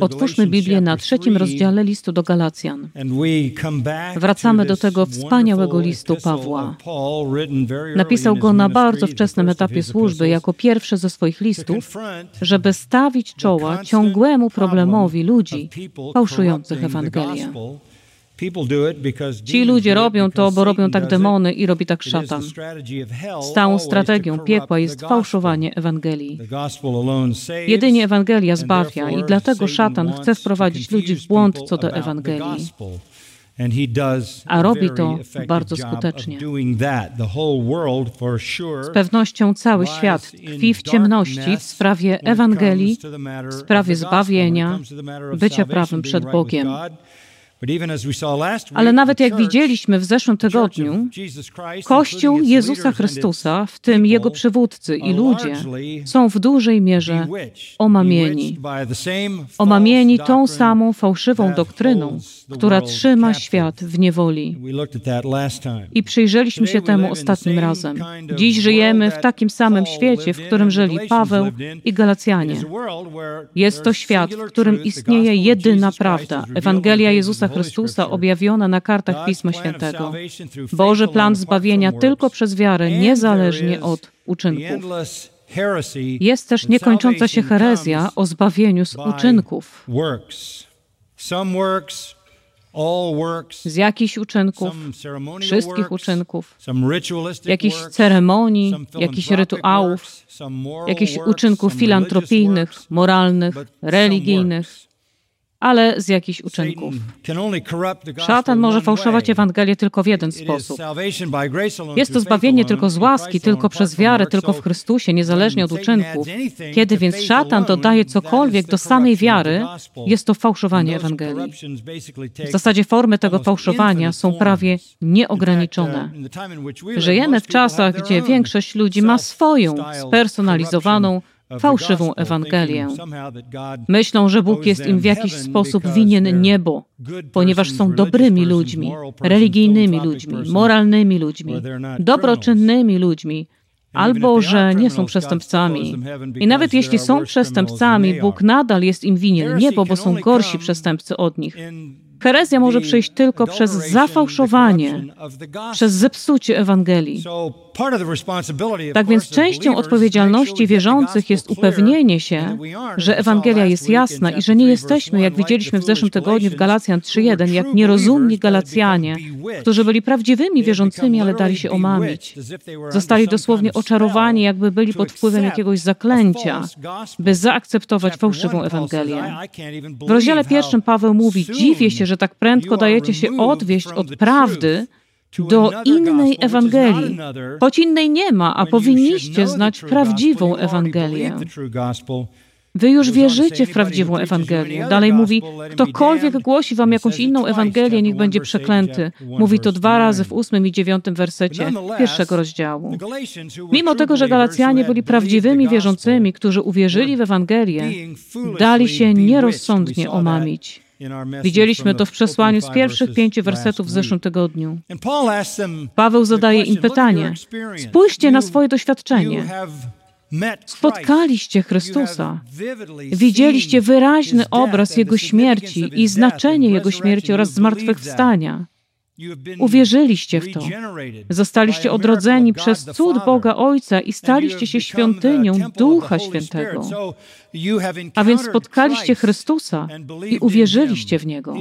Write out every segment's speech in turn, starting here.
Otwórzmy Biblię na trzecim rozdziale listu do Galacjan. Wracamy do tego wspaniałego listu Pawła. Napisał go na bardzo wczesnym etapie służby, jako pierwszy ze swoich listów, żeby stawić czoła ciągłemu problemowi ludzi fałszujących Ewangelię. Ci ludzie robią to, bo robią tak demony i robi tak szatan. Stałą strategią piekła jest fałszowanie Ewangelii. Jedynie Ewangelia zbawia i dlatego szatan chce wprowadzić ludzi w błąd co do Ewangelii. A robi to bardzo skutecznie. Z pewnością cały świat tkwi w ciemności w sprawie Ewangelii, w sprawie zbawienia, bycia prawym przed Bogiem. Ale nawet jak widzieliśmy w zeszłym tygodniu, Kościół Jezusa Chrystusa, w tym Jego przywódcy i ludzie, są w dużej mierze omamieni. Omamieni tą samą fałszywą doktryną, która trzyma świat w niewoli. I przyjrzeliśmy się temu ostatnim razem. Dziś żyjemy w takim samym świecie, w którym żyli Paweł i Galacjanie. Jest to świat, w którym istnieje jedyna prawda, Ewangelia Jezusa Chrystusa objawiona na kartach Pisma Świętego. Boży plan zbawienia tylko przez wiarę, niezależnie od uczynków. Jest też niekończąca się herezja o zbawieniu z uczynków. Z jakichś uczynków, wszystkich uczynków, jakichś ceremonii, jakichś rytuałów, jakichś uczynków filantropijnych, moralnych, religijnych ale z jakichś uczynków. Szatan może fałszować Ewangelię tylko w jeden sposób. Jest to zbawienie tylko z łaski, tylko przez wiarę, tylko w Chrystusie, niezależnie od uczynków. Kiedy więc szatan dodaje cokolwiek do samej wiary, jest to fałszowanie Ewangelii. W zasadzie formy tego fałszowania są prawie nieograniczone. Żyjemy w czasach, gdzie większość ludzi ma swoją spersonalizowaną, fałszywą Ewangelię. Myślą, że Bóg jest im w jakiś sposób winien niebo, ponieważ są dobrymi ludźmi, religijnymi ludźmi, moralnymi ludźmi, dobroczynnymi ludźmi, albo że nie są przestępcami. I nawet jeśli są przestępcami, Bóg nadal jest im winien niebo, bo są gorsi przestępcy od nich. Herezja może przyjść tylko przez zafałszowanie, przez zepsucie Ewangelii. Tak więc częścią odpowiedzialności wierzących jest upewnienie się, że Ewangelia jest jasna i że nie jesteśmy, jak widzieliśmy w zeszłym tygodniu w Galacjan 3.1, jak nierozumni Galacjanie, którzy byli prawdziwymi wierzącymi, ale dali się omamić. Zostali dosłownie oczarowani, jakby byli pod wpływem jakiegoś zaklęcia, by zaakceptować fałszywą Ewangelię. W rozdziale pierwszym Paweł mówi: Dziwię się, że tak prędko dajecie się odwieść od prawdy, do innej Ewangelii, choć innej nie ma, a powinniście znać prawdziwą Ewangelię. Wy już wierzycie w prawdziwą Ewangelię. Dalej mówi, ktokolwiek głosi wam jakąś inną Ewangelię, niech będzie przeklęty. Mówi to dwa razy w ósmym i dziewiątym wersecie pierwszego rozdziału. Mimo tego, że Galacjanie byli prawdziwymi wierzącymi, którzy uwierzyli w Ewangelię, dali się nierozsądnie omamić. Widzieliśmy to w przesłaniu z pierwszych pięciu wersetów w zeszłym tygodniu. Paweł zadaje im pytanie: Spójrzcie na swoje doświadczenie. Spotkaliście Chrystusa, widzieliście wyraźny obraz Jego śmierci i znaczenie Jego śmierci oraz zmartwychwstania. Uwierzyliście w to. Zostaliście odrodzeni przez cud Boga Ojca i staliście się świątynią Ducha Świętego. A więc spotkaliście Chrystusa i uwierzyliście w Niego.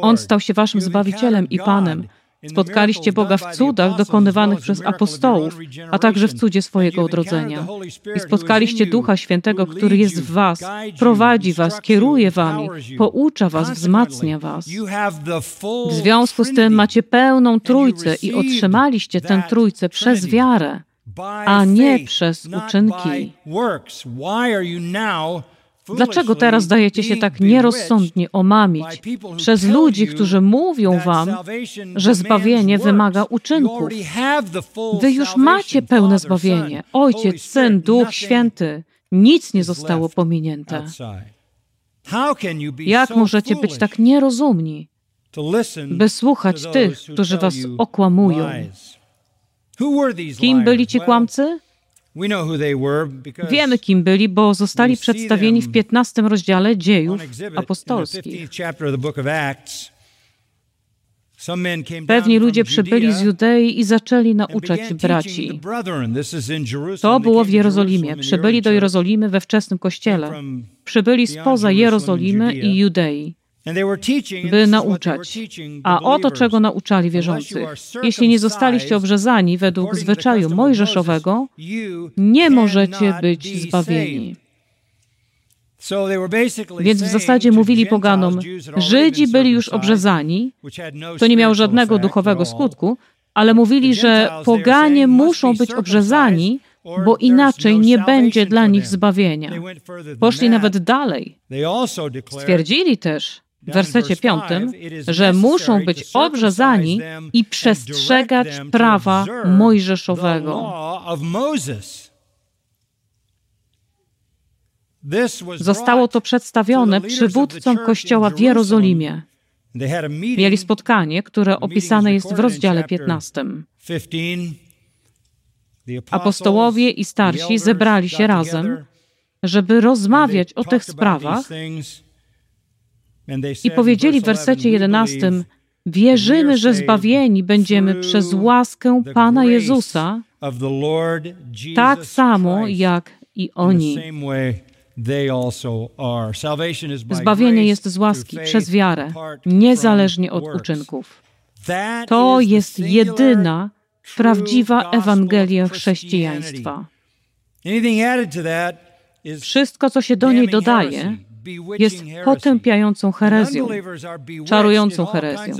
On stał się waszym Zbawicielem i Panem. Spotkaliście Boga w cudach dokonywanych przez apostołów, a także w cudzie swojego odrodzenia. I spotkaliście Ducha Świętego, który jest w Was, prowadzi Was, kieruje Wami, poucza Was, wzmacnia Was. W związku z tym macie pełną Trójcę i otrzymaliście tę Trójcę przez wiarę, a nie przez uczynki. Dlaczego teraz dajecie się tak nierozsądnie omamić przez ludzi, którzy mówią wam, że zbawienie wymaga uczynków? Wy już macie pełne zbawienie. Ojciec, Syn, Duch Święty. Nic nie zostało pominięte. Jak możecie być tak nierozumni, by słuchać tych, którzy was okłamują? Kim byli ci kłamcy? Wiemy, kim byli, bo zostali przedstawieni w 15 rozdziale dziejów apostolskich. Pewni ludzie przybyli z Judei i zaczęli nauczać braci. To było w Jerozolimie. Przybyli do Jerozolimy we wczesnym kościele. Przybyli spoza Jerozolimy i Judei by nauczać. A oto czego nauczali wierzących. Jeśli nie zostaliście obrzezani według zwyczaju mojżeszowego, nie możecie być zbawieni. Więc w zasadzie mówili poganom, Żydzi byli już obrzezani, to nie miało żadnego duchowego skutku, ale mówili, że poganie muszą być obrzezani, bo inaczej nie będzie dla nich zbawienia. Poszli nawet dalej. Stwierdzili też, w wersecie piątym, że muszą być obrzezani i przestrzegać prawa mojżeszowego. Zostało to przedstawione przywódcom kościoła w Jerozolimie. Mieli spotkanie, które opisane jest w rozdziale 15. Apostołowie i starsi zebrali się razem, żeby rozmawiać o tych sprawach i powiedzieli w wersecie 11: Wierzymy, że zbawieni będziemy przez łaskę Pana Jezusa, tak samo jak i oni. Zbawienie jest z łaski przez wiarę, niezależnie od uczynków. To jest jedyna prawdziwa Ewangelia chrześcijaństwa. Wszystko, co się do niej dodaje, jest potępiającą herezją, czarującą herezją.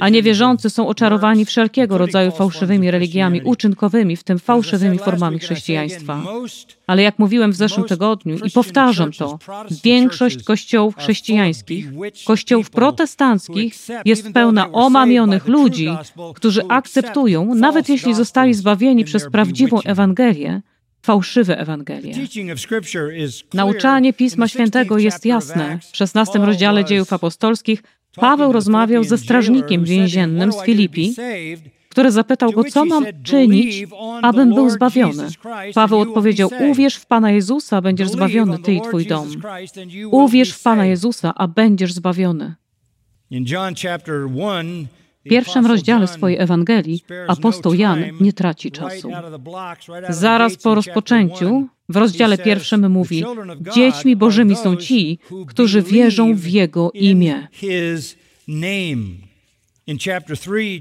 A niewierzący są oczarowani wszelkiego rodzaju fałszywymi religiami uczynkowymi, w tym fałszywymi formami chrześcijaństwa. Ale jak mówiłem w zeszłym tygodniu i powtarzam to, większość kościołów chrześcijańskich, kościołów protestanckich jest pełna omamionych ludzi, którzy akceptują, nawet jeśli zostali zbawieni przez prawdziwą Ewangelię, fałszywe Ewangelie. Nauczanie Pisma Świętego jest jasne. W XVI rozdziale dziejów apostolskich Paweł rozmawiał ze strażnikiem więziennym z Filipi, który zapytał go, co mam czynić, abym był zbawiony. Paweł odpowiedział, uwierz w Pana Jezusa, będziesz zbawiony, ty i twój dom. Uwierz w Pana Jezusa, a będziesz zbawiony. W pierwszym rozdziale swojej Ewangelii apostoł Jan nie traci czasu. Zaraz po rozpoczęciu, w rozdziale pierwszym mówi: Dziećmi Bożymi są ci, którzy wierzą w Jego imię.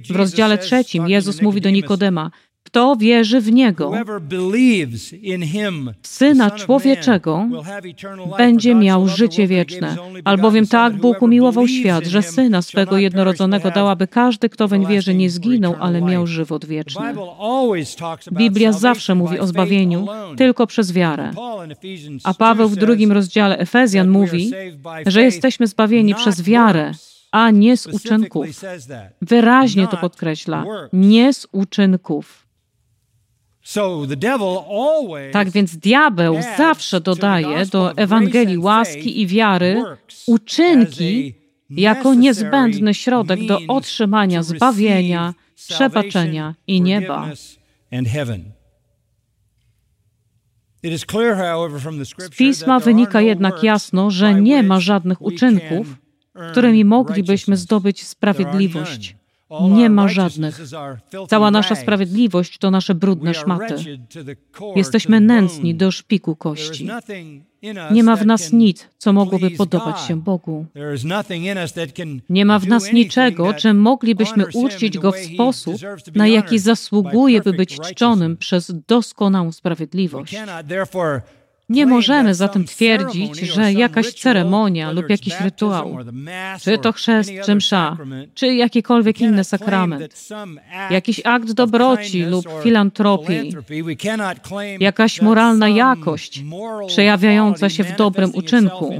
W rozdziale trzecim Jezus mówi do Nikodema: kto wierzy w Niego, Syna Człowieczego, będzie miał życie wieczne. Albowiem tak Bóg umiłował świat, że Syna swego jednorodzonego dał, aby każdy, kto weń wierzy, nie zginął, ale miał żywot wieczny. Biblia zawsze mówi o zbawieniu tylko przez wiarę. A Paweł w drugim rozdziale Efezjan mówi, że jesteśmy zbawieni przez wiarę, a nie z uczynków. Wyraźnie to podkreśla. Nie z uczynków. Tak więc diabeł zawsze dodaje do Ewangelii łaski i wiary uczynki jako niezbędny środek do otrzymania zbawienia, przebaczenia i nieba. Z pisma wynika jednak jasno, że nie ma żadnych uczynków, którymi moglibyśmy zdobyć sprawiedliwość. Nie ma żadnych. Cała nasza sprawiedliwość to nasze brudne szmaty. Jesteśmy nęcni do szpiku kości. Nie ma w nas nic, co mogłoby podobać się Bogu. Nie ma w nas niczego, czym moglibyśmy uczcić Go w sposób, na jaki zasługuje, by być czczonym przez doskonałą sprawiedliwość. Nie możemy zatem twierdzić, że jakaś ceremonia lub jakiś rytuał, czy to chrzest, czy msza, czy jakikolwiek inny sakrament, jakiś akt dobroci lub filantropii, jakaś moralna jakość przejawiająca się w dobrym uczynku,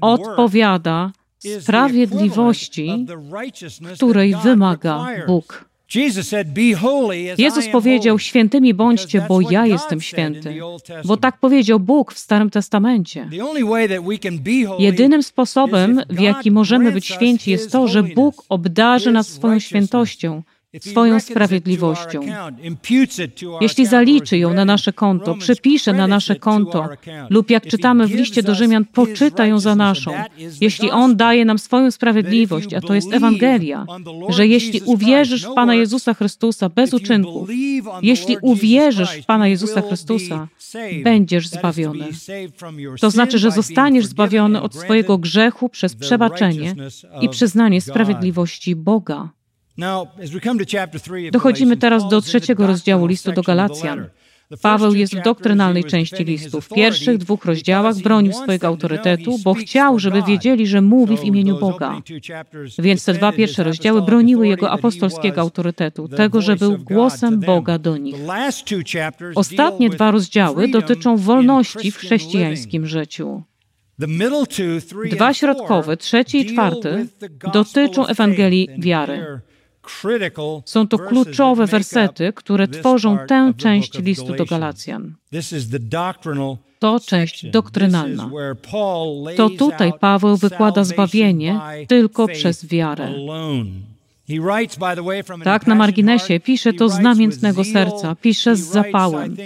odpowiada sprawiedliwości, której wymaga Bóg. Jezus powiedział: Świętymi bądźcie, bo ja jestem święty. Bo tak powiedział Bóg w Starym Testamencie. Jedynym sposobem, w jaki możemy być święci, jest to, że Bóg obdarzy nas swoją świętością swoją sprawiedliwością. Jeśli zaliczy ją na nasze konto, przypisze na nasze konto, lub jak czytamy w liście do Rzymian, poczyta ją za naszą, jeśli On daje nam swoją sprawiedliwość, a to jest Ewangelia, że jeśli uwierzysz w Pana Jezusa Chrystusa bez uczynków, jeśli uwierzysz w Pana Jezusa Chrystusa, będziesz zbawiony. To znaczy, że zostaniesz zbawiony od swojego grzechu przez przebaczenie i przyznanie sprawiedliwości Boga. Dochodzimy teraz do trzeciego rozdziału listu do Galacjan. Paweł jest w doktrynalnej części listu. W pierwszych dwóch rozdziałach bronił swojego autorytetu, bo chciał, żeby wiedzieli, że mówi w imieniu Boga. Więc te dwa pierwsze rozdziały broniły jego apostolskiego autorytetu, tego, że był głosem Boga do nich. Ostatnie dwa rozdziały dotyczą wolności w chrześcijańskim życiu. Dwa środkowe, trzeci i czwarty, dotyczą Ewangelii wiary. Są to kluczowe wersety, które tworzą tę część listu do Galacjan. To część doktrynalna. To tutaj Paweł wykłada zbawienie tylko przez wiarę. Tak, na marginesie pisze to z namiętnego serca, pisze z zapałem.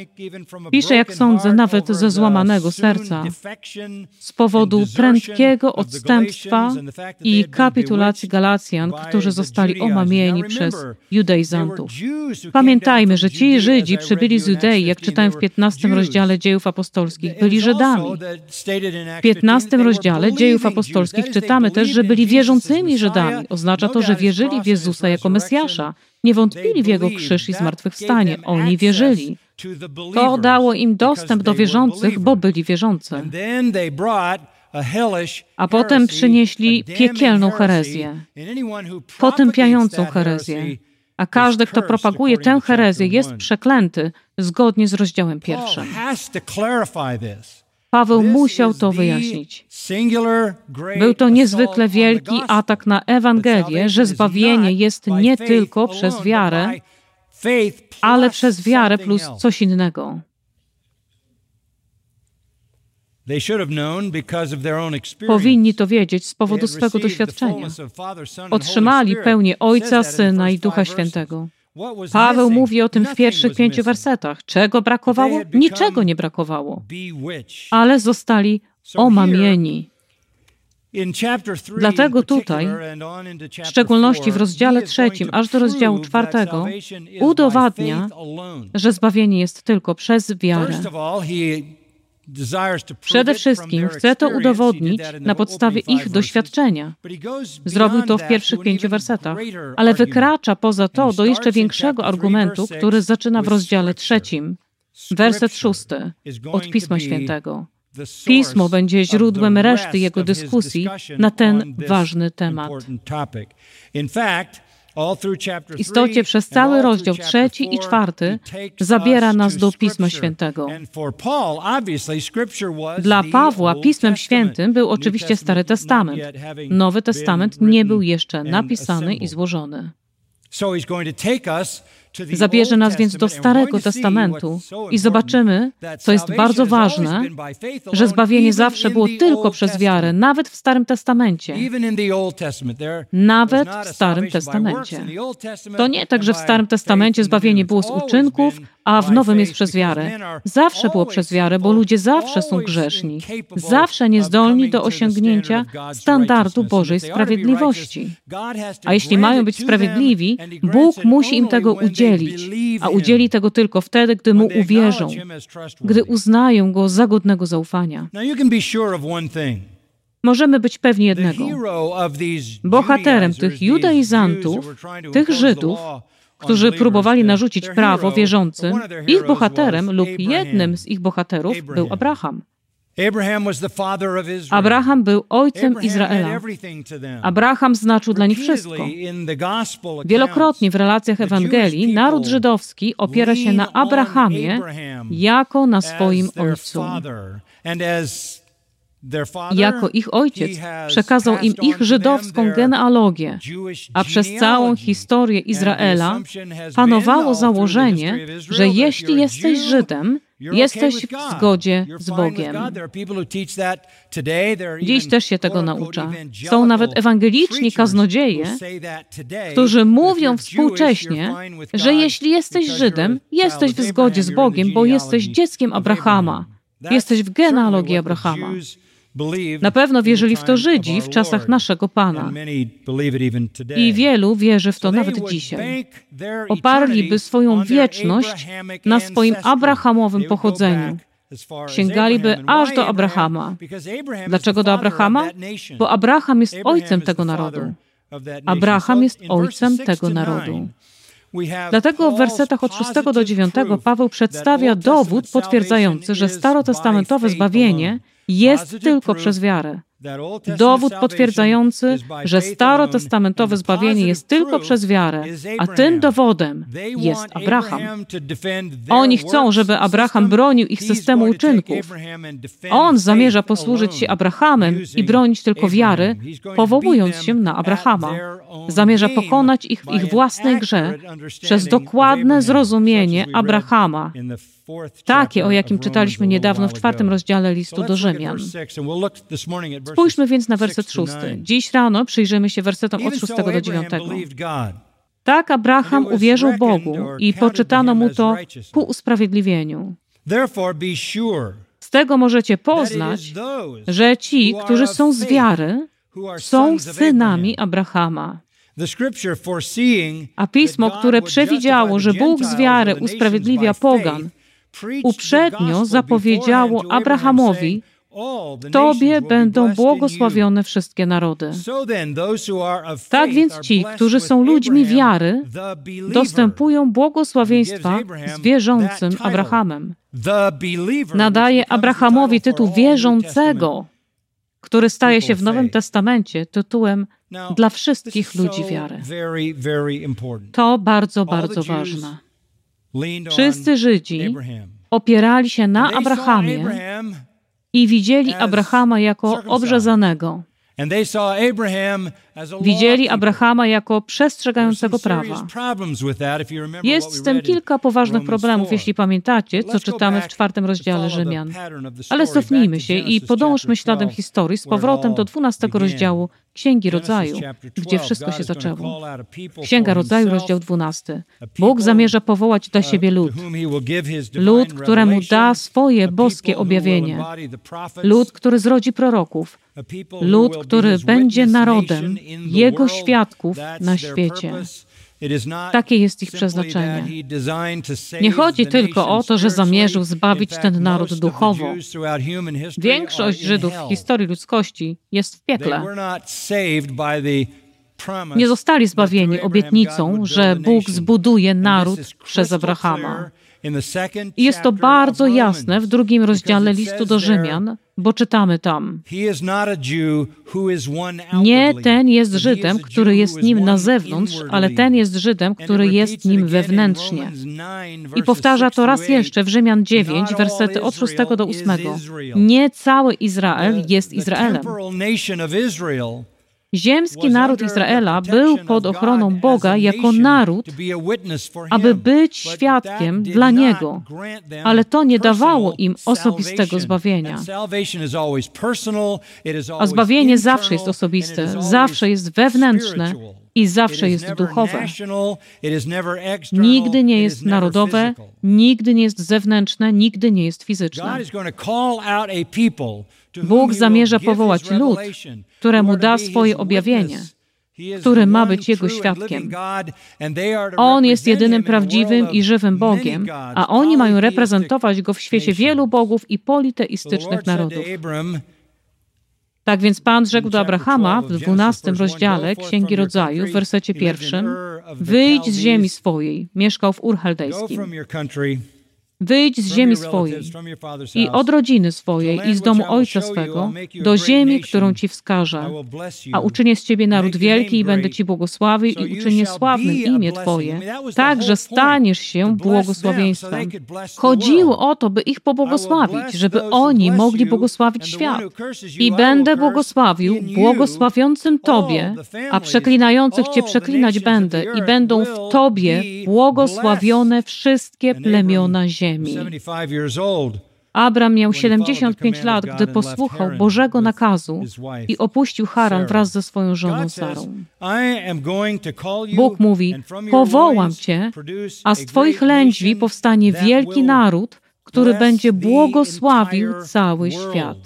Pisze, jak sądzę, nawet ze złamanego serca, z powodu prędkiego odstępstwa i kapitulacji Galacjan, którzy zostali omamieni przez judaizantów. Pamiętajmy, że ci Żydzi przybyli z Judei, jak czytałem w 15 rozdziale dziejów apostolskich, byli Żydami. W 15 rozdziale dziejów apostolskich czytamy też, że byli wierzącymi Żydami. Oznacza to, że wierzyli w Jezusa jako Mesjasza. Nie wątpili w Jego krzyż i zmartwychwstanie. Oni wierzyli. To dało im dostęp do wierzących, bo byli wierzący. A potem przynieśli piekielną herezję, potępiającą herezję. A każdy, kto propaguje tę herezję, jest przeklęty, zgodnie z rozdziałem pierwszym. Paweł musiał to wyjaśnić. Był to niezwykle wielki atak na Ewangelię, że zbawienie jest nie tylko przez wiarę, ale przez wiarę plus coś innego. Powinni to wiedzieć z powodu swego doświadczenia. Otrzymali pełnię Ojca, Syna i Ducha Świętego. Paweł mówi o tym w pierwszych pięciu wersetach. Czego brakowało? Niczego nie brakowało, ale zostali omamieni. Dlatego tutaj, w szczególności w rozdziale trzecim, aż do rozdziału czwartego, udowadnia, że zbawienie jest tylko przez wiarę. Przede wszystkim chce to udowodnić na podstawie ich doświadczenia. Zrobił to w pierwszych pięciu wersetach, ale wykracza poza to do jeszcze większego argumentu, który zaczyna w rozdziale trzecim, werset szósty od Pisma Świętego. Pismo będzie źródłem reszty jego dyskusji na ten ważny temat. W istocie przez cały rozdział trzeci i czwarty zabiera nas do Pisma Świętego. Dla Pawła Pismem Świętym był oczywiście Stary Testament. Nowy Testament nie był jeszcze napisany i złożony. Zabierze nas więc do Starego Testamentu i zobaczymy, co jest bardzo ważne, że zbawienie zawsze było tylko przez wiarę, nawet w Starym Testamencie. Nawet w Starym Testamencie. To nie tak, że w Starym Testamencie zbawienie było z uczynków, a w Nowym jest przez wiarę. Zawsze było przez wiarę, bo ludzie zawsze są grzeszni, zawsze niezdolni do osiągnięcia standardu Bożej sprawiedliwości. A jeśli mają być sprawiedliwi, Bóg musi im tego udzielić, a udzieli tego tylko wtedy, gdy Mu uwierzą, gdy uznają Go za godnego zaufania. Możemy być pewni jednego. Bohaterem tych judaizantów, tych Żydów, którzy próbowali narzucić prawo wierzącym, ich bohaterem lub jednym z ich bohaterów był Abraham. Abraham był ojcem Izraela. Abraham znaczył dla nich wszystko. Wielokrotnie w relacjach Ewangelii naród żydowski opiera się na Abrahamie jako na swoim ojcu. Jako ich ojciec przekazał im ich żydowską genealogię, a przez całą historię Izraela panowało założenie, że jeśli jesteś Żydem, Jesteś w zgodzie z Bogiem. Dziś też się tego naucza. Są nawet ewangeliczni kaznodzieje, którzy mówią współcześnie, że jeśli jesteś Żydem, jesteś w zgodzie z Bogiem, bo jesteś dzieckiem Abrahama. Jesteś w genealogii Abrahama. Na pewno wierzyli w to Żydzi w czasach naszego Pana. I wielu wierzy w to nawet dzisiaj. Oparliby swoją wieczność na swoim abrahamowym pochodzeniu. Sięgaliby aż do Abrahama. Dlaczego do Abrahama? Bo Abraham jest ojcem tego narodu. Abraham jest ojcem tego narodu. Dlatego w wersetach od 6 do 9 Paweł przedstawia dowód potwierdzający, że starotestamentowe zbawienie jest tylko przez wiarę. Dowód potwierdzający, że starotestamentowe zbawienie jest tylko przez wiarę, a tym dowodem jest Abraham. Oni chcą, żeby Abraham bronił ich systemu uczynków. On zamierza posłużyć się Abrahamem i bronić tylko wiary, powołując się na Abrahama. Zamierza pokonać ich w ich własnej grze przez dokładne zrozumienie Abrahama takie, o jakim czytaliśmy niedawno w czwartym rozdziale listu do Rzymian. Spójrzmy więc na werset szósty. Dziś rano przyjrzymy się wersetom od szóstego do dziewiątego. Tak Abraham uwierzył Bogu i poczytano mu to ku usprawiedliwieniu. Z tego możecie poznać, że ci, którzy są z wiary, są synami Abrahama. A pismo, które przewidziało, że Bóg z wiary usprawiedliwia pogan, uprzednio zapowiedziało Abrahamowi, w Tobie będą błogosławione wszystkie narody. Tak więc ci, którzy są ludźmi wiary, dostępują błogosławieństwa z wierzącym Abrahamem. Nadaje Abrahamowi tytuł wierzącego, który staje się w Nowym Testamencie tytułem dla wszystkich ludzi wiary. To bardzo, bardzo ważne. Wszyscy Żydzi opierali się na Abrahamie i widzieli Abrahama jako obrzezanego. Widzieli Abrahama jako przestrzegającego prawa. Jest z tym kilka poważnych problemów, jeśli pamiętacie, co czytamy w czwartym rozdziale Rzymian. Ale cofnijmy się i podążmy śladem historii z powrotem do dwunastego rozdziału Księgi Rodzaju, gdzie wszystko się zaczęło. Księga Rodzaju, rozdział 12. Bóg zamierza powołać dla siebie lud. Lud, któremu da swoje boskie objawienie. Lud, który zrodzi proroków. Lud, który będzie narodem Jego świadków na świecie. Takie jest ich przeznaczenie. Nie chodzi tylko o to, że zamierzył zbawić ten naród duchowo. Większość Żydów w historii ludzkości jest w piekle. Nie zostali zbawieni obietnicą, że Bóg zbuduje naród przez Abrahama. I jest to bardzo jasne w drugim rozdziale listu do Rzymian, bo czytamy tam: Nie ten jest Żydem, który jest nim na zewnątrz, ale ten jest Żydem, który jest nim wewnętrznie. I powtarza to raz jeszcze w Rzymian 9, wersety od 6 do 8. Nie cały Izrael jest Izraelem. Ziemski naród Izraela był pod ochroną Boga jako naród, aby być świadkiem dla Niego, ale to nie dawało im osobistego zbawienia. A zbawienie zawsze jest osobiste, zawsze jest wewnętrzne i zawsze jest duchowe. Nigdy nie jest narodowe, nigdy nie jest zewnętrzne, nigdy nie jest fizyczne. Bóg zamierza powołać lud, któremu da swoje objawienie, który ma być Jego świadkiem. On jest jedynym prawdziwym i żywym Bogiem, a oni mają reprezentować Go w świecie wielu bogów i politeistycznych narodów. Tak więc Pan rzekł do Abrahama w dwunastym rozdziale Księgi Rodzaju, w wersecie pierwszym: Wyjdź z ziemi swojej, mieszkał w Ur Chaldejskim. Wyjdź z ziemi swojej i od rodziny swojej i z domu ojca swego do ziemi, którą ci wskażę. A uczynię z ciebie naród wielki i będę ci błogosławił i uczynię sławnym imię twoje, tak, że staniesz się błogosławieństwem. Chodziło o to, by ich pobłogosławić, żeby oni mogli błogosławić świat. I będę błogosławił błogosławiącym Tobie, a przeklinających Cię przeklinać będę i będą w Tobie błogosławione wszystkie plemiona ziemi. Abram miał 75 lat, gdy posłuchał Bożego nakazu i opuścił Haran wraz ze swoją żoną Sarą. Bóg mówi: Powołam cię, a z twoich lędźwi powstanie wielki naród, który będzie błogosławił cały świat.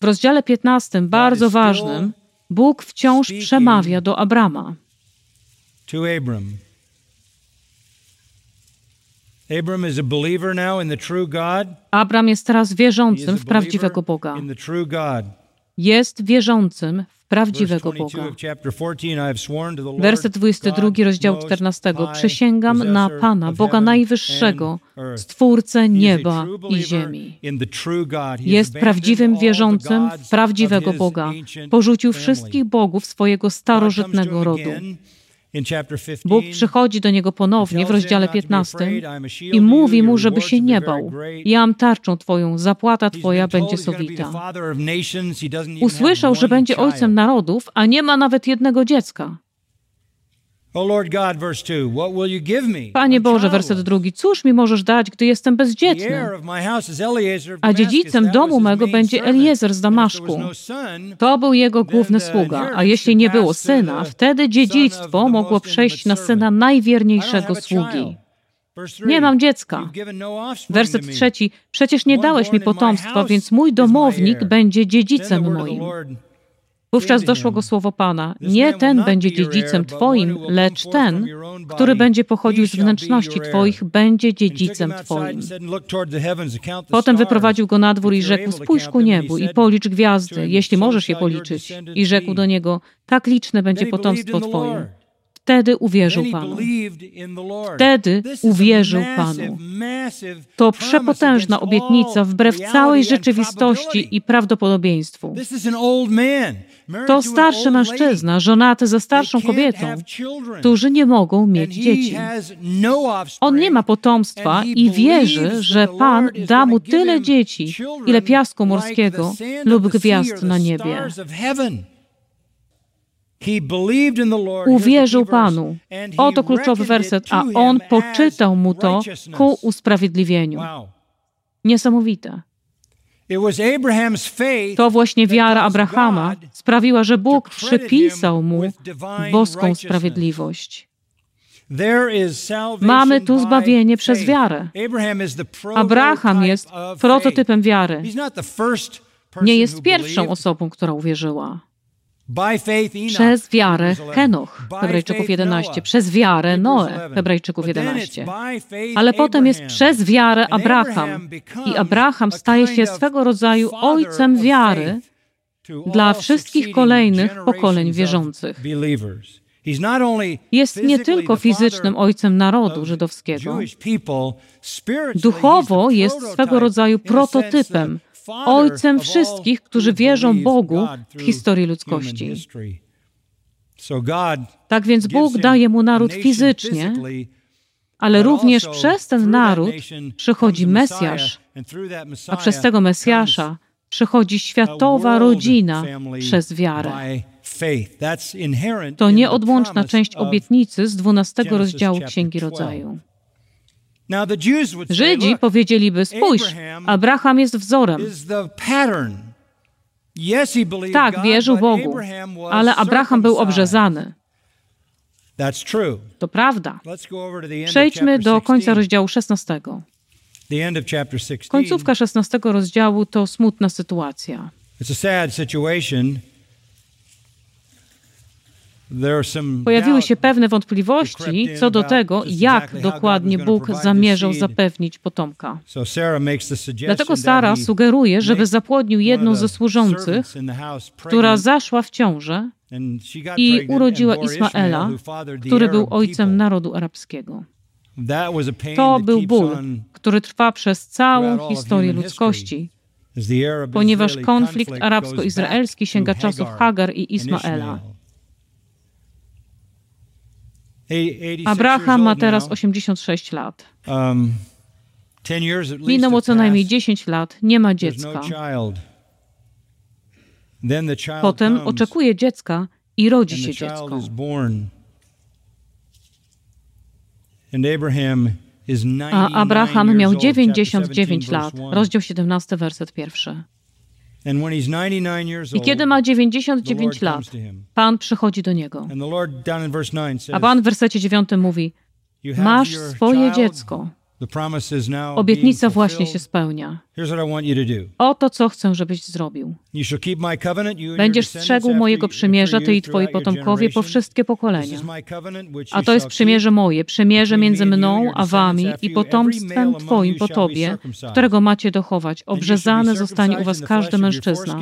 W rozdziale 15, bardzo ważnym, Bóg wciąż przemawia do Abrama. Abram jest teraz wierzącym w prawdziwego Boga. Jest wierzącym w prawdziwego Boga. Werset 22 rozdziału 14. Przysięgam na Pana, Boga Najwyższego, Stwórcę nieba i ziemi. Jest prawdziwym wierzącym w prawdziwego Boga. Porzucił wszystkich bogów swojego starożytnego rodu. Bóg przychodzi do niego ponownie w rozdziale 15 i mówi mu, żeby się nie bał. Jam tarczą Twoją, zapłata Twoja będzie sowita. Usłyszał, że będzie ojcem narodów, a nie ma nawet jednego dziecka. Panie Boże, werset drugi, cóż mi możesz dać, gdy jestem bezdzietny? A dziedzicem domu mego będzie Eliezer z Damaszku. No to był jego główny sługa, a jeśli nie było syna, wtedy dziedzictwo mogło przejść na syna najwierniejszego sługi. Nie mam dziecka. No werset trzeci. Przecież nie dałeś mi potomstwa, więc mój domownik będzie dziedzicem moim. Wówczas doszło go słowo Pana: Nie ten będzie dziedzicem Twoim, lecz ten, który będzie pochodził z wnętrzności Twoich, będzie dziedzicem Twoim. Potem wyprowadził go na dwór i rzekł: Spójrz ku niebu i policz gwiazdy, jeśli możesz je policzyć. I rzekł do niego: Tak liczne będzie potomstwo Twoje. Wtedy uwierzył Panu. Wtedy uwierzył Panu. To przepotężna obietnica wbrew całej rzeczywistości i prawdopodobieństwu. To starszy mężczyzna, żonaty ze starszą kobietą, którzy nie mogą mieć dzieci. No On nie ma potomstwa i wierzy, że Pan da mu tyle dzieci, ile piasku morskiego lub gwiazd na niebie. Uwierzył Panu. Oto kluczowy werset, a on poczytał mu to ku usprawiedliwieniu. Niesamowite. To właśnie wiara Abrahama sprawiła, że Bóg przypisał mu boską sprawiedliwość. Mamy tu zbawienie przez wiarę. Abraham jest prototypem wiary. Nie jest pierwszą osobą, która uwierzyła. Przez wiarę Henoch, Hebrajczyków 11, przez wiarę Noe, Hebrajczyków 11. Ale potem jest przez wiarę Abraham. I Abraham staje się swego rodzaju ojcem wiary dla wszystkich kolejnych pokoleń wierzących. Jest nie tylko fizycznym ojcem narodu żydowskiego, duchowo jest swego rodzaju prototypem ojcem wszystkich, którzy wierzą Bogu w historii ludzkości. Tak więc Bóg daje mu naród fizycznie, ale również przez ten naród przychodzi Mesjasz, a przez tego Mesjasza przychodzi światowa rodzina przez wiarę. To nieodłączna część obietnicy z 12 rozdziału Księgi Rodzaju. Żydzi powiedzieliby: Spójrz, Abraham jest wzorem. Tak, wierzył Bogu, ale Abraham był obrzezany. To prawda. Przejdźmy do końca rozdziału 16. Końcówka 16 rozdziału to smutna sytuacja. Pojawiły się pewne wątpliwości co do tego, jak dokładnie Bóg zamierzał zapewnić potomka. Dlatego Sara sugeruje, żeby zapłodnił jedną ze służących, która zaszła w ciążę i urodziła Ismaela, który był ojcem narodu arabskiego. To był ból, który trwa przez całą historię ludzkości, ponieważ konflikt arabsko-izraelski sięga czasów Hagar i Ismaela. Abraham ma teraz 86 lat. Um, Minęło co najmniej 10 lat, nie ma dziecka. Potem oczekuje dziecka i rodzi się dziecko. A Abraham miał 99 lat. Rozdział 17, werset pierwszy. I kiedy ma 99 lat, Pan przychodzi do niego. A Pan w wersecie 9 mówi: Masz swoje dziecko. Obietnica właśnie się spełnia. Oto co chcę, żebyś zrobił. Będziesz strzegł mojego przymierza, ty i twoi potomkowie po wszystkie pokolenia. A to jest przymierze moje, przymierze między mną a wami i potomstwem twoim po tobie, którego macie dochować. Obrzezany zostanie u was każdy mężczyzna.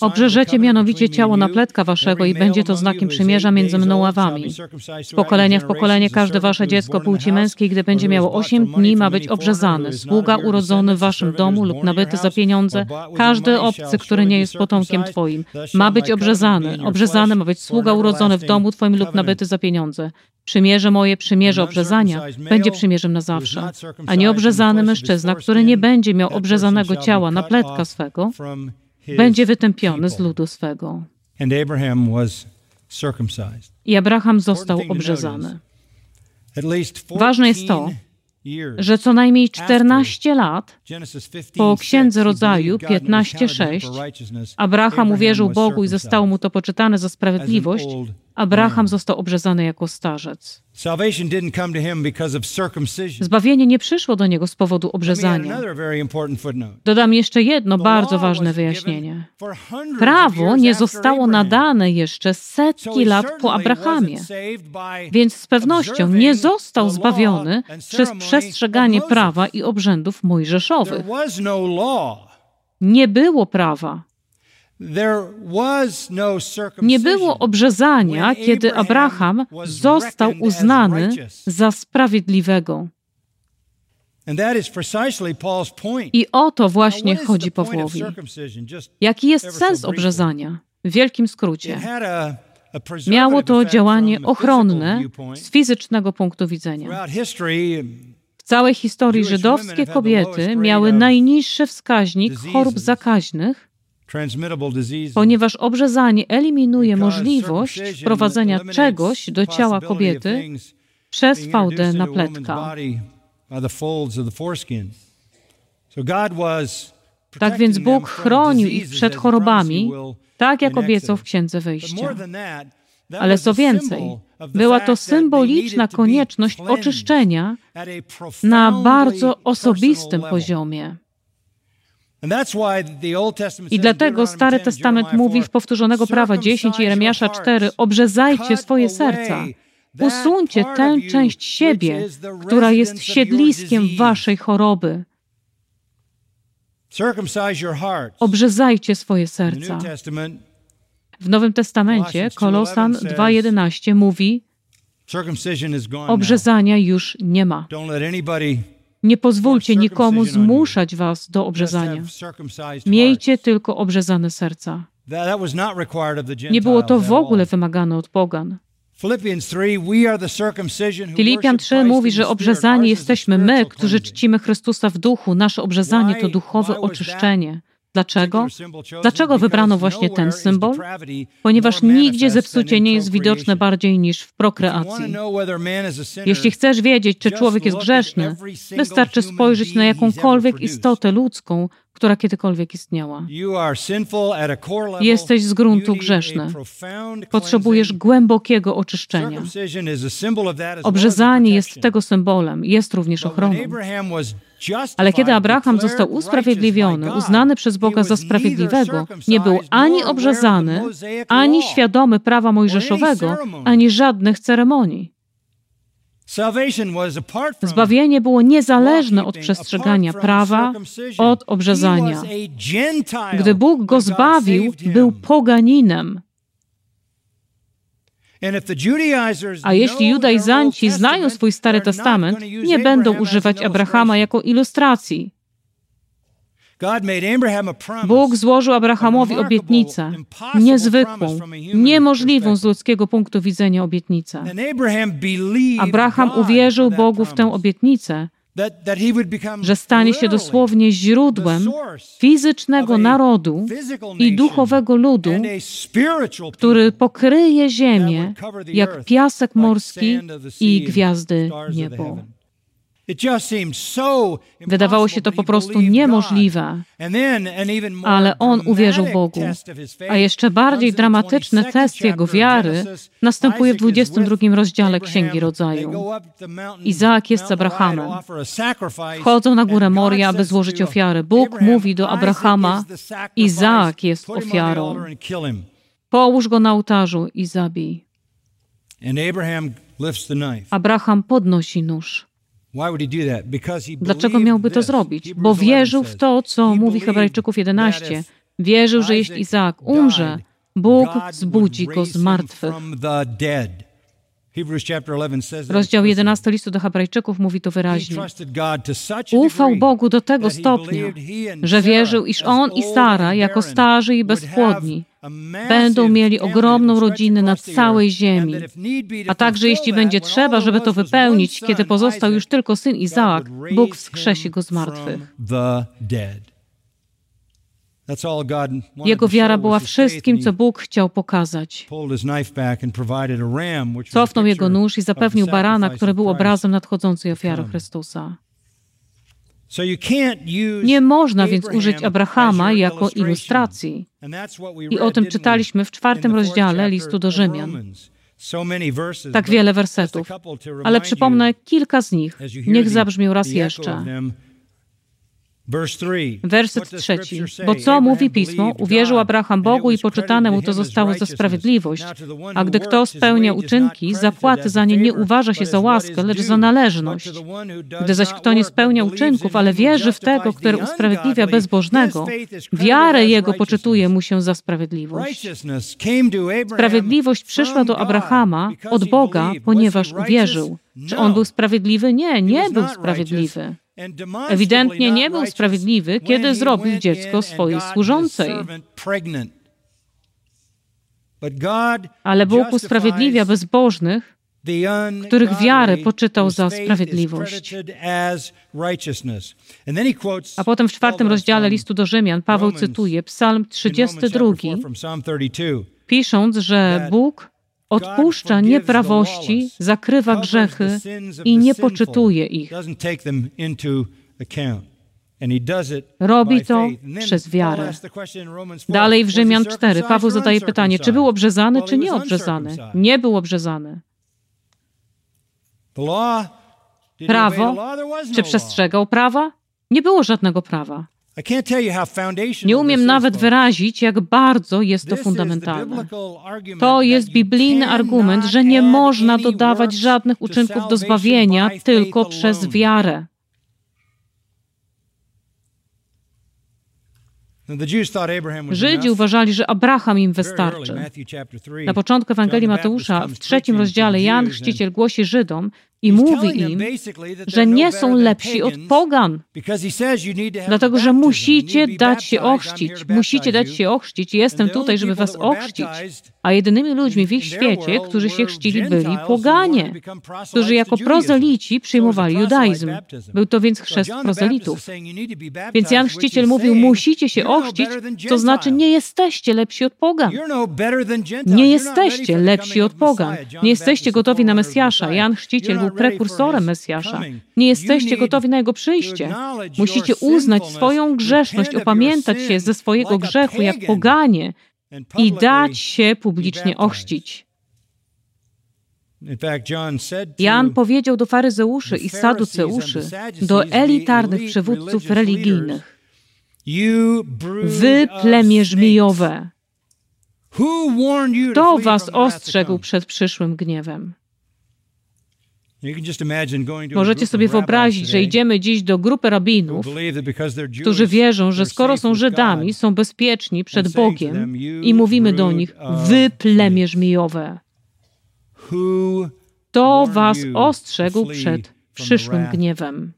Obrzeżecie mianowicie ciało napletka waszego i będzie to znakiem przymierza między mną a wami. Z pokolenia w pokolenie każde wasze dziecko płci męskiej, gdy będzie miało osiem dni, ma być obrzezany. Sługa urodzony w waszym domu lub nabyty za pieniądze, każdy obcy, który nie jest potomkiem twoim, ma być obrzezany. Obrzezany ma być sługa urodzony w domu twoim lub nabyty za pieniądze. Przymierze moje, przymierze obrzezania, będzie przymierzem na zawsze. A nieobrzezany mężczyzna, który nie będzie miał obrzezanego ciała na pletka swego, będzie wytępiony z ludu swego. I Abraham został obrzezany. Ważne jest to, że co najmniej 14 lat po Księdze Rodzaju 15:6 Abraham uwierzył Bogu i zostało mu to poczytane za sprawiedliwość, Abraham został obrzezany jako starzec. Zbawienie nie przyszło do niego z powodu obrzezania. Dodam jeszcze jedno bardzo ważne wyjaśnienie. Prawo nie zostało nadane jeszcze setki lat po Abrahamie, więc z pewnością nie został zbawiony przez przestrzeganie prawa i obrzędów mojżeszowych. No nie było prawa. No Nie było obrzezania, kiedy Abraham został uznany za sprawiedliwego. I o to właśnie chodzi Pawłowi. Jaki jest sens obrzezania? W wielkim skrócie. Miało to działanie ochronne z fizycznego punktu widzenia. W całej historii żydowskie kobiety miały najniższy wskaźnik chorób zakaźnych, ponieważ obrzezanie eliminuje możliwość wprowadzenia czegoś do ciała kobiety przez fałdę napletka. Tak więc Bóg chronił ich przed chorobami, tak jak obiecał w Księdze Wyjścia. Ale co więcej, była to symboliczna konieczność oczyszczenia na bardzo osobistym poziomie. I dlatego Stary Testament mówi w powtórzonego prawa 10 i Jeremiasza 4: Obrzezajcie swoje serca. Usuńcie tę część siebie, która jest siedliskiem waszej choroby. Obrzezajcie swoje serca. W Nowym Testamencie Kolosan 2:11 mówi: Obrzezania już nie ma. Nie pozwólcie nikomu zmuszać was do obrzezania. Miejcie tylko obrzezane serca. Nie było to w ogóle wymagane od pogan. Filipian 3 mówi, że obrzezani jesteśmy my, którzy czcimy Chrystusa w duchu. Nasze obrzezanie to duchowe oczyszczenie. Dlaczego? Dlaczego wybrano właśnie ten symbol? Ponieważ nigdzie zepsucie nie jest widoczne bardziej niż w prokreacji. Jeśli chcesz wiedzieć, czy człowiek jest grzeszny, wystarczy spojrzeć na jakąkolwiek istotę ludzką, która kiedykolwiek istniała. Jesteś z gruntu grzeszny. Potrzebujesz głębokiego oczyszczenia. Obrzezanie jest tego symbolem, jest również ochroną. Ale kiedy Abraham został usprawiedliwiony, uznany przez Boga za sprawiedliwego, nie był ani obrzezany, ani świadomy prawa mojżeszowego, ani żadnych ceremonii. Zbawienie było niezależne od przestrzegania prawa, od obrzezania. Gdy Bóg go zbawił, był poganinem. A jeśli judaizanci znają swój Stary Testament, nie będą używać Abrahama jako ilustracji. Bóg złożył Abrahamowi obietnicę, niezwykłą, niemożliwą z ludzkiego punktu widzenia obietnicę. Abraham uwierzył Bogu w tę obietnicę, że stanie się dosłownie źródłem fizycznego narodu i duchowego ludu, który pokryje ziemię jak piasek morski i gwiazdy niebo. Wydawało się to po prostu niemożliwe, ale on uwierzył Bogu. A jeszcze bardziej dramatyczny test jego wiary następuje w 22 rozdziale Księgi Rodzaju. Izaak jest z Abrahamem. Wchodzą na górę Moria, aby złożyć ofiarę. Bóg mówi do Abrahama: Izaak jest ofiarą. Połóż go na ołtarzu i zabij. Abraham podnosi nóż. Dlaczego miałby to zrobić? Bo wierzył w to, co mówi Hebrajczyków 11. Wierzył, że jeśli Izaak umrze, Bóg zbudzi go z martwych. Rozdział 11 listu do Hebrajczyków mówi to wyraźnie. Ufał Bogu do tego stopnia, że wierzył, iż on i Sara, jako starzy i bezpłodni, będą mieli ogromną rodzinę na całej ziemi. A także jeśli będzie trzeba, żeby to wypełnić, kiedy pozostał już tylko syn Izaak, Bóg wskrzesi go z martwych. Jego wiara była wszystkim, co Bóg chciał pokazać. Cofnął jego nóż i zapewnił barana, który był obrazem nadchodzącej ofiary Chrystusa. Nie można więc użyć Abrahama jako ilustracji. I o tym czytaliśmy w czwartym rozdziale listu do Rzymian. Tak wiele wersetów, ale przypomnę kilka z nich. Niech zabrzmią raz jeszcze. Werset trzeci. Bo co mówi Pismo? Uwierzył Abraham Bogu i poczytane mu to zostało za sprawiedliwość. A gdy kto spełnia uczynki, zapłaty za nie nie uważa się za łaskę, lecz za należność. Gdy zaś kto nie spełnia uczynków, ale wierzy w tego, który usprawiedliwia bezbożnego, wiarę jego poczytuje mu się za sprawiedliwość. Sprawiedliwość przyszła do Abrahama od Boga, ponieważ uwierzył. Czy on był sprawiedliwy? Nie, nie był sprawiedliwy. Ewidentnie nie był sprawiedliwy, kiedy zrobił dziecko swojej służącej. Ale Bóg usprawiedliwia bezbożnych, których wiarę poczytał za sprawiedliwość. A potem w czwartym rozdziale listu do Rzymian Paweł cytuje Psalm 32, pisząc, że Bóg odpuszcza nieprawości, zakrywa grzechy i nie poczytuje ich. Robi to przez wiarę. Dalej w Rzymian 4 Paweł zadaje pytanie, czy był obrzezany, czy nie obrzezany. Nie był obrzezany. Prawo, czy przestrzegał prawa? Nie było żadnego prawa. Nie umiem nawet wyrazić, jak bardzo jest to fundamentalne. To jest biblijny argument, że nie można dodawać żadnych uczynków do zbawienia tylko przez wiarę. Żydzi uważali, że Abraham im wystarczy. Na początku Ewangelii Mateusza, w trzecim rozdziale, Jan Chrzciciel głosi Żydom i mówi im, że nie są lepsi od pogan, dlatego że musicie dać się ochrzcić. Musicie dać się ochrzcić. Jestem tutaj, żeby was ochrzcić. A jedynymi ludźmi w ich świecie, którzy się chrzcili, byli poganie, którzy jako prozelici przyjmowali judaizm. Był to więc chrzest prozelitów. Więc Jan Chrzciciel mówił, musicie się ochrzcić, to znaczy nie jesteście lepsi od pogan. No nie jesteście lepsi od pogan. Nie jesteście gotowi na Mesjasza. Jan Chrzciciel był prekursorem Mesjasza. Nie jesteście gotowi na Jego przyjście. Musicie uznać swoją grzeszność, opamiętać się ze swojego grzechu jak poganie i dać się publicznie ochrzcić. Jan powiedział do faryzeuszy i saduceuszy, do elitarnych przywódców religijnych, Wy plemię żmijowe, kto was ostrzegł przed przyszłym gniewem? Możecie sobie wyobrazić, że idziemy dziś do grupy rabinów, którzy wierzą, że skoro są Żydami, są bezpieczni przed Bogiem i mówimy do nich, wy plemię żmijowe. to was ostrzegł przed przyszłym gniewem.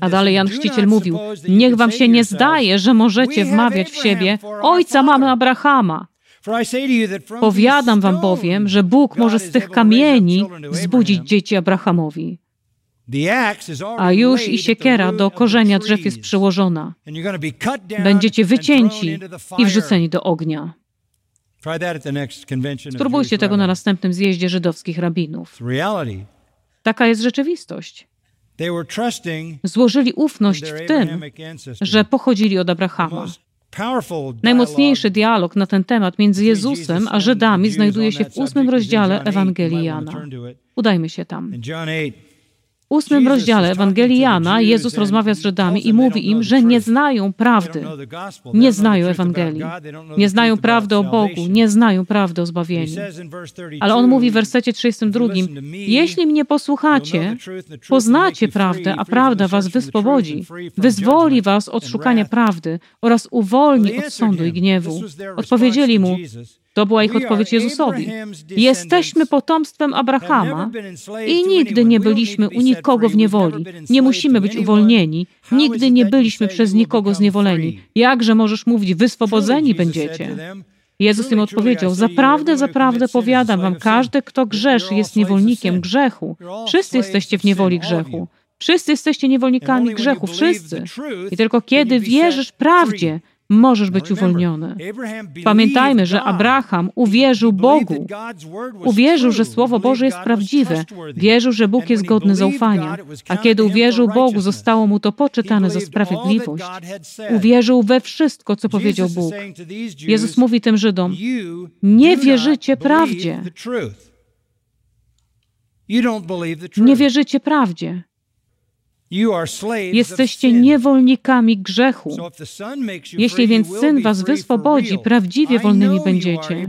A dalej Jan Chrzciciel mówił, niech wam się nie zdaje, że możecie wmawiać w siebie, ojca mamy Abrahama. Powiadam wam bowiem, że Bóg może z tych kamieni wzbudzić dzieci Abrahamowi. A już i siekiera do korzenia drzew jest przyłożona. Będziecie wycięci i wrzuceni do ognia. Spróbujcie tego na następnym zjeździe żydowskich rabinów. Taka jest rzeczywistość. Złożyli ufność w tym, że pochodzili od Abrahama. Najmocniejszy dialog na ten temat między Jezusem a Żydami znajduje się w ósmym rozdziale Ewangelii Jana. Udajmy się tam ósmym rozdziale Ewangelii Jana. Jezus rozmawia z Żydami i mówi im, że nie znają prawdy, nie znają Ewangelii, nie znają prawdy o Bogu, nie znają prawdy o zbawieniu. Ale on mówi w wersecie 32, jeśli mnie posłuchacie, poznacie prawdę, a prawda was wyswobodzi, wyzwoli was od szukania prawdy oraz uwolni od sądu i gniewu. Odpowiedzieli mu, to była ich odpowiedź Jezusowi. Jesteśmy potomstwem Abrahama i nigdy nie byliśmy u nikogo w niewoli. Nie musimy być uwolnieni. Nigdy nie byliśmy przez nikogo zniewoleni. Jakże możesz mówić, wyswobodzeni będziecie? Jezus im odpowiedział: Zaprawdę, zaprawdę powiadam wam, każdy, kto grzeszy, jest niewolnikiem grzechu. Wszyscy jesteście w niewoli grzechu. Wszyscy jesteście niewolnikami grzechu, wszyscy. I tylko kiedy wierzysz prawdzie, możesz być uwolniony. Pamiętajmy, że Abraham uwierzył Bogu. Uwierzył, że Słowo Boże jest prawdziwe. Wierzył, że Bóg jest godny zaufania. A kiedy uwierzył Bogu, zostało mu to poczytane za sprawiedliwość. Uwierzył we wszystko, co powiedział Bóg. Jezus mówi tym Żydom: Nie wierzycie prawdzie. Nie wierzycie prawdzie. Jesteście niewolnikami grzechu. Jeśli więc Syn was wyswobodzi, prawdziwie wolnymi będziecie.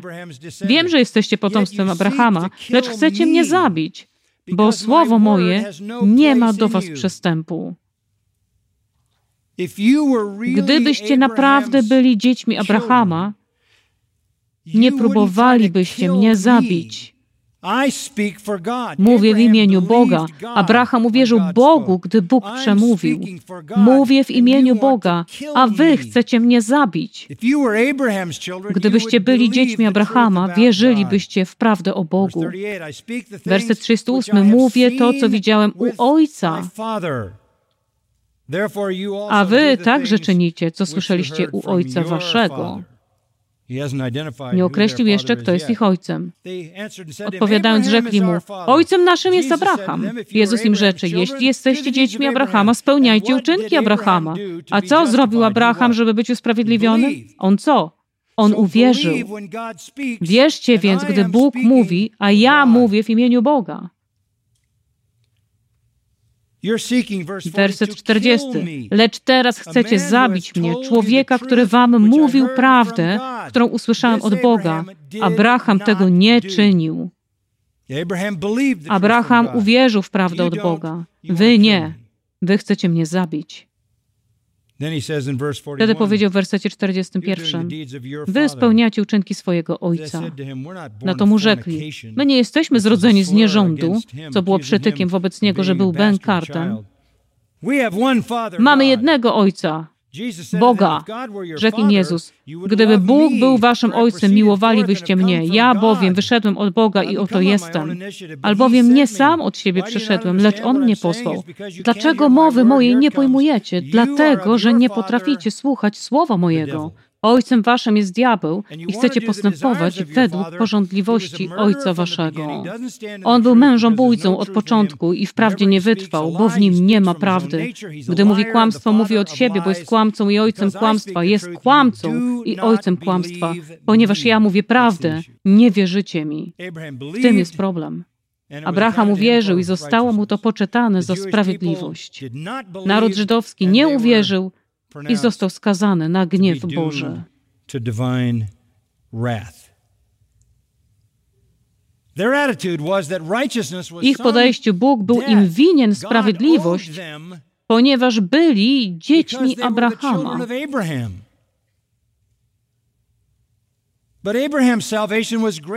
Wiem, że jesteście potomstwem Abrahama, lecz chcecie mnie zabić, bo słowo moje no nie ma do was przestępu. Gdybyście naprawdę byli dziećmi Abrahama, nie próbowalibyście mnie zabić. Mówię w imieniu Boga. Abraham uwierzył Bogu, gdy Bóg przemówił. Mówię w imieniu Boga, a wy chcecie mnie zabić. Gdybyście byli dziećmi Abrahama, wierzylibyście w prawdę o Bogu. Werset 38. Mówię to, co widziałem u Ojca. A wy także czynicie, co słyszeliście u Ojca waszego. Nie określił jeszcze, kto jest ich ojcem. Odpowiadając, rzekli mu: Ojcem naszym jest Abraham. Jezus im rzeczy: Jeśli jesteście dziećmi Abrahama, spełniajcie uczynki Abrahama. A co zrobił Abraham, żeby być usprawiedliwiony? On co? On uwierzył. Wierzcie więc, gdy Bóg mówi, a ja mówię w imieniu Boga. Werset 40. Lecz teraz chcecie zabić mnie, człowieka, który wam mówił prawdę, którą usłyszałem od Boga. Abraham tego nie czynił. Abraham uwierzył w prawdę od Boga. Wy nie. Wy chcecie mnie zabić. Wtedy powiedział w wersecie 41: Wy spełniacie uczynki swojego ojca. Na to mu rzekli: My nie jesteśmy zrodzeni z nierządu, co było przytykiem wobec niego, że był bękartem. Mamy jednego ojca, Boga, rzekł im Jezus. Gdyby Bóg był waszym ojcem, miłowalibyście mnie. Ja bowiem wyszedłem od Boga i oto jestem. Albowiem nie sam od siebie przyszedłem, lecz On mnie posłał. Dlaczego mowy mojej nie pojmujecie? Dlatego, że nie potraficie słuchać słowa mojego. Ojcem waszym jest diabeł i chcecie postępować według porządliwości ojca waszego. On był mężobójcą od początku i wprawdzie nie wytrwał, bo w nim nie ma prawdy. Gdy mówi kłamstwo, mówi od siebie, bo jest kłamcą i ojcem kłamstwa. Jest kłamcą i ojcem kłamstwa. Ponieważ ja mówię prawdę, nie wierzycie mi. W tym jest problem. Abraham uwierzył i zostało mu to poczytane za sprawiedliwość. Naród żydowski nie uwierzył i został skazany na gniew Boży. Ich podejściu Bóg był im winien sprawiedliwość, ponieważ byli dziećmi Abrahama.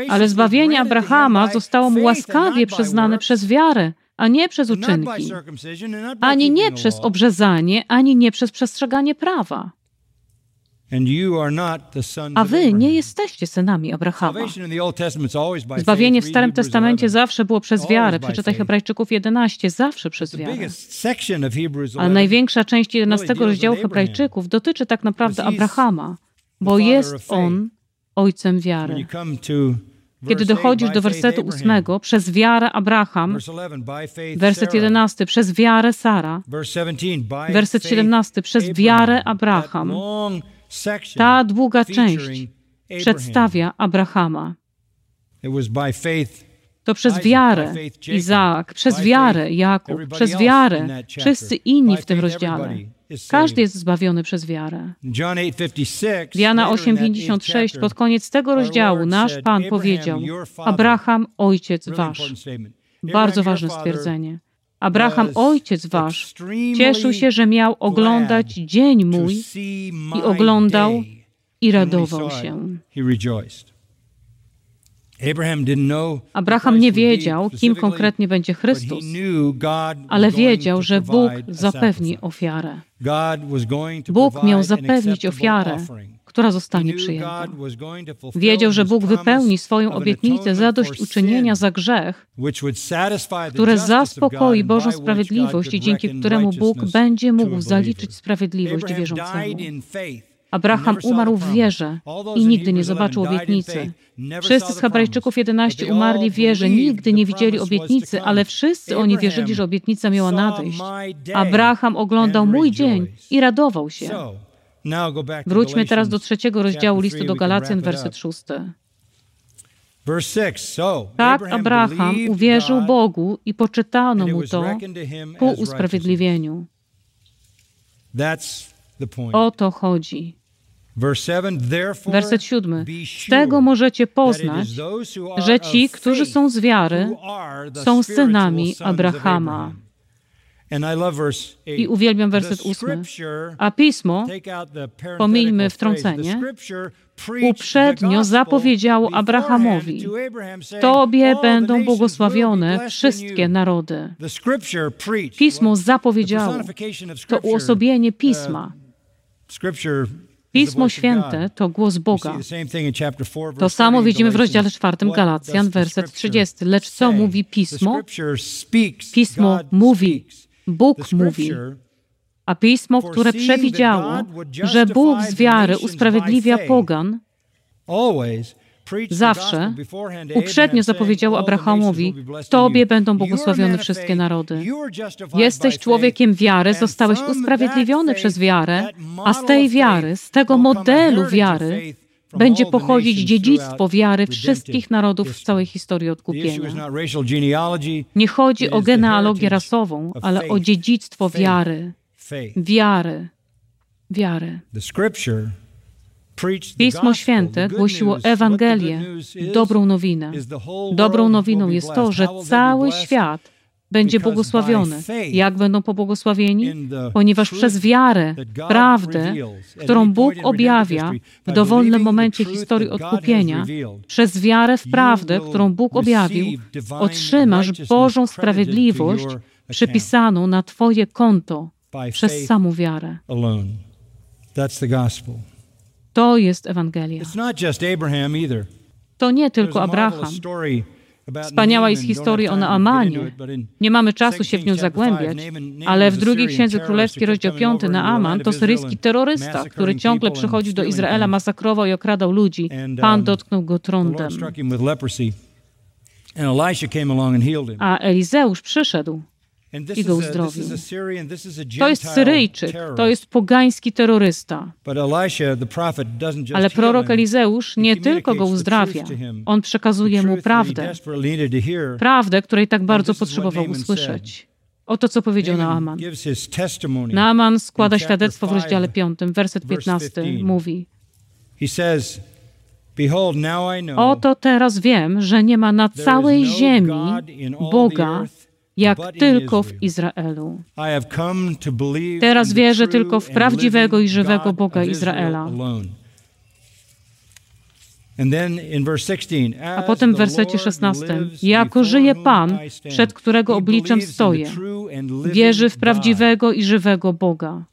Ale zbawienie Abrahama zostało mu łaskawie przyznane przez wiarę, a nie przez uczynki, ani nie przez obrzezanie, ani nie przez przestrzeganie prawa. A wy nie jesteście synami Abrahama. Zbawienie w Starym Testamencie zawsze było przez wiarę. Przeczytaj Hebrajczyków 11, zawsze przez wiarę. Ale największa część 11 rozdziału Hebrajczyków dotyczy tak naprawdę Abrahama, bo jest on ojcem wiary. Kiedy dochodzisz do wersetu ósmego, przez wiarę Abraham, werset jedenasty, przez wiarę Sara, werset siedemnasty, przez wiarę Abraham, ta długa część przedstawia Abrahama. To przez wiarę Izaak, przez wiarę Jakub, przez wiarę wszyscy inni w tym rozdziale. Każdy jest zbawiony przez wiarę. Jana 8:56 pod koniec tego rozdziału nasz Pan powiedział: Abraham, ojciec wasz. Bardzo ważne stwierdzenie. Abraham, ojciec wasz, cieszył się, że miał oglądać dzień mój i oglądał i radował się. Abraham nie wiedział, kim konkretnie będzie Chrystus, ale wiedział, że Bóg zapewni ofiarę. Bóg miał zapewnić ofiarę, która zostanie przyjęta. Wiedział, że Bóg wypełni swoją obietnicę zadośćuczynienia za grzech, które zaspokoi Bożą sprawiedliwość i dzięki któremu Bóg będzie mógł zaliczyć sprawiedliwość wierzącemu. Abraham umarł w wierze i nigdy nie zobaczył obietnicy. Wszyscy z Hebrajczyków 11 umarli w wierze, nigdy nie widzieli obietnicy, ale wszyscy oni wierzyli, że obietnica miała nadejść. Abraham oglądał mój dzień i radował się. Wróćmy teraz do trzeciego rozdziału listu do Galacjan, werset szósty. Tak Abraham uwierzył Bogu i poczytano mu to ku usprawiedliwieniu. O to chodzi. Werset siódmy. Z tego możecie poznać, że ci, którzy są z wiary, są synami Abrahama. I uwielbiam werset ósmy. A pismo, pomijmy wtrącenie, uprzednio zapowiedziało Abrahamowi: Tobie będą błogosławione wszystkie narody. Pismo zapowiedziało. To uosobienie pisma. Pismo Święte to głos Boga. To samo widzimy w rozdziale 4 Galacjan, werset 30. Lecz co mówi Pismo? Pismo mówi, Bóg mówi. A Pismo, które przewidziało, że Bóg z wiary usprawiedliwia pogan, zawsze uprzednio zapowiedział Abrahamowi: Tobie będą błogosławione wszystkie narody. Jesteś człowiekiem wiary, zostałeś usprawiedliwiony przez wiarę, a z tej wiary, z tego modelu wiary, będzie pochodzić dziedzictwo wiary wszystkich narodów w całej historii odkupienia. Nie chodzi o genealogię rasową, ale o dziedzictwo wiary. Wiary. Wiary. Pismo Święte głosiło Ewangelię, dobrą nowinę. Dobrą nowiną jest to, że cały świat będzie błogosławiony. Jak będą pobłogosławieni? Ponieważ przez wiarę, prawdę, którą Bóg objawia w dowolnym momencie historii odkupienia, przez wiarę w prawdę, którą Bóg objawił, otrzymasz Bożą sprawiedliwość przypisaną na Twoje konto przez samą wiarę. To jest Ewangelia. To nie tylko Abraham. Wspaniała jest historia o Naamanie. Nie mamy czasu się w nią zagłębiać, ale w drugiej księdze królewskiej, rozdział 5, Naaman to syryjski terrorysta, który ciągle przychodził do Izraela, masakrował i okradał ludzi. Pan um, dotknął go trądem. A Elizeusz przyszedł i go uzdrowił. To jest Syryjczyk, to jest pogański terrorysta. Ale prorok Elizeusz nie tylko go uzdrawia, on przekazuje mu prawdę, prawdę, której tak bardzo potrzebował usłyszeć. Oto co powiedział Naaman. Naaman składa świadectwo w rozdziale 5, werset 15, mówi Oto teraz wiem, że nie ma na całej ziemi Boga, jak tylko w Izraelu. Teraz wierzę tylko w prawdziwego i żywego Boga Izraela. A potem w wersecie 16: Jako żyje Pan, przed którego obliczem stoję, wierzy w prawdziwego i żywego Boga.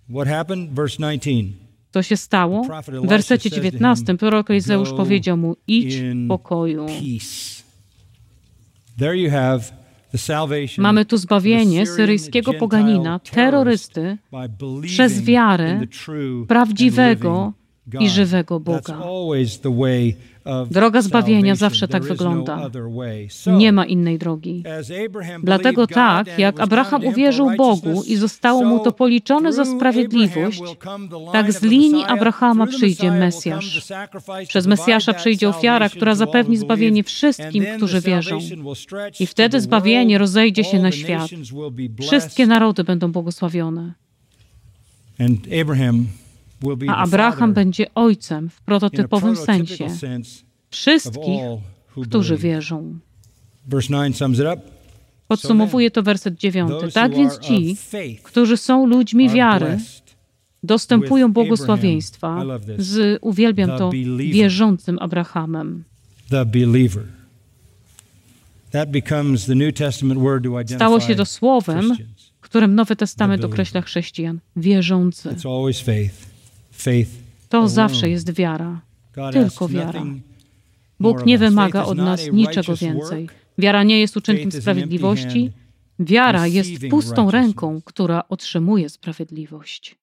To się stało? W wersecie 19 prorok Elizeusz powiedział mu: Idź w pokoju. Mamy tu zbawienie syryjskiego poganina, terrorysty, przez wiarę prawdziwego i żywego Boga. Droga zbawienia zawsze tak wygląda. Nie ma innej drogi. Dlatego tak, jak Abraham uwierzył Bogu i zostało mu to policzone za sprawiedliwość, tak z linii Abrahama przyjdzie Mesjasz. Przez Mesjasza przyjdzie ofiara, która zapewni zbawienie wszystkim, którzy wierzą. I wtedy zbawienie rozejdzie się na świat. Wszystkie narody będą błogosławione. A Abraham będzie ojcem w prototypowym sensie wszystkich, którzy wierzą. Podsumowuje to werset dziewiąty. Tak więc ci, którzy są ludźmi wiary, dostępują błogosławieństwa z, uwielbiam to, wierzącym Abrahamem. Stało się to słowem, którym Nowy Testament określa chrześcijan. Wierzący. To zawsze jest wiara. Tylko wiara. Bóg nie wymaga od nas niczego więcej. Wiara nie jest uczynkiem sprawiedliwości. Wiara jest pustą ręką, która otrzymuje sprawiedliwość.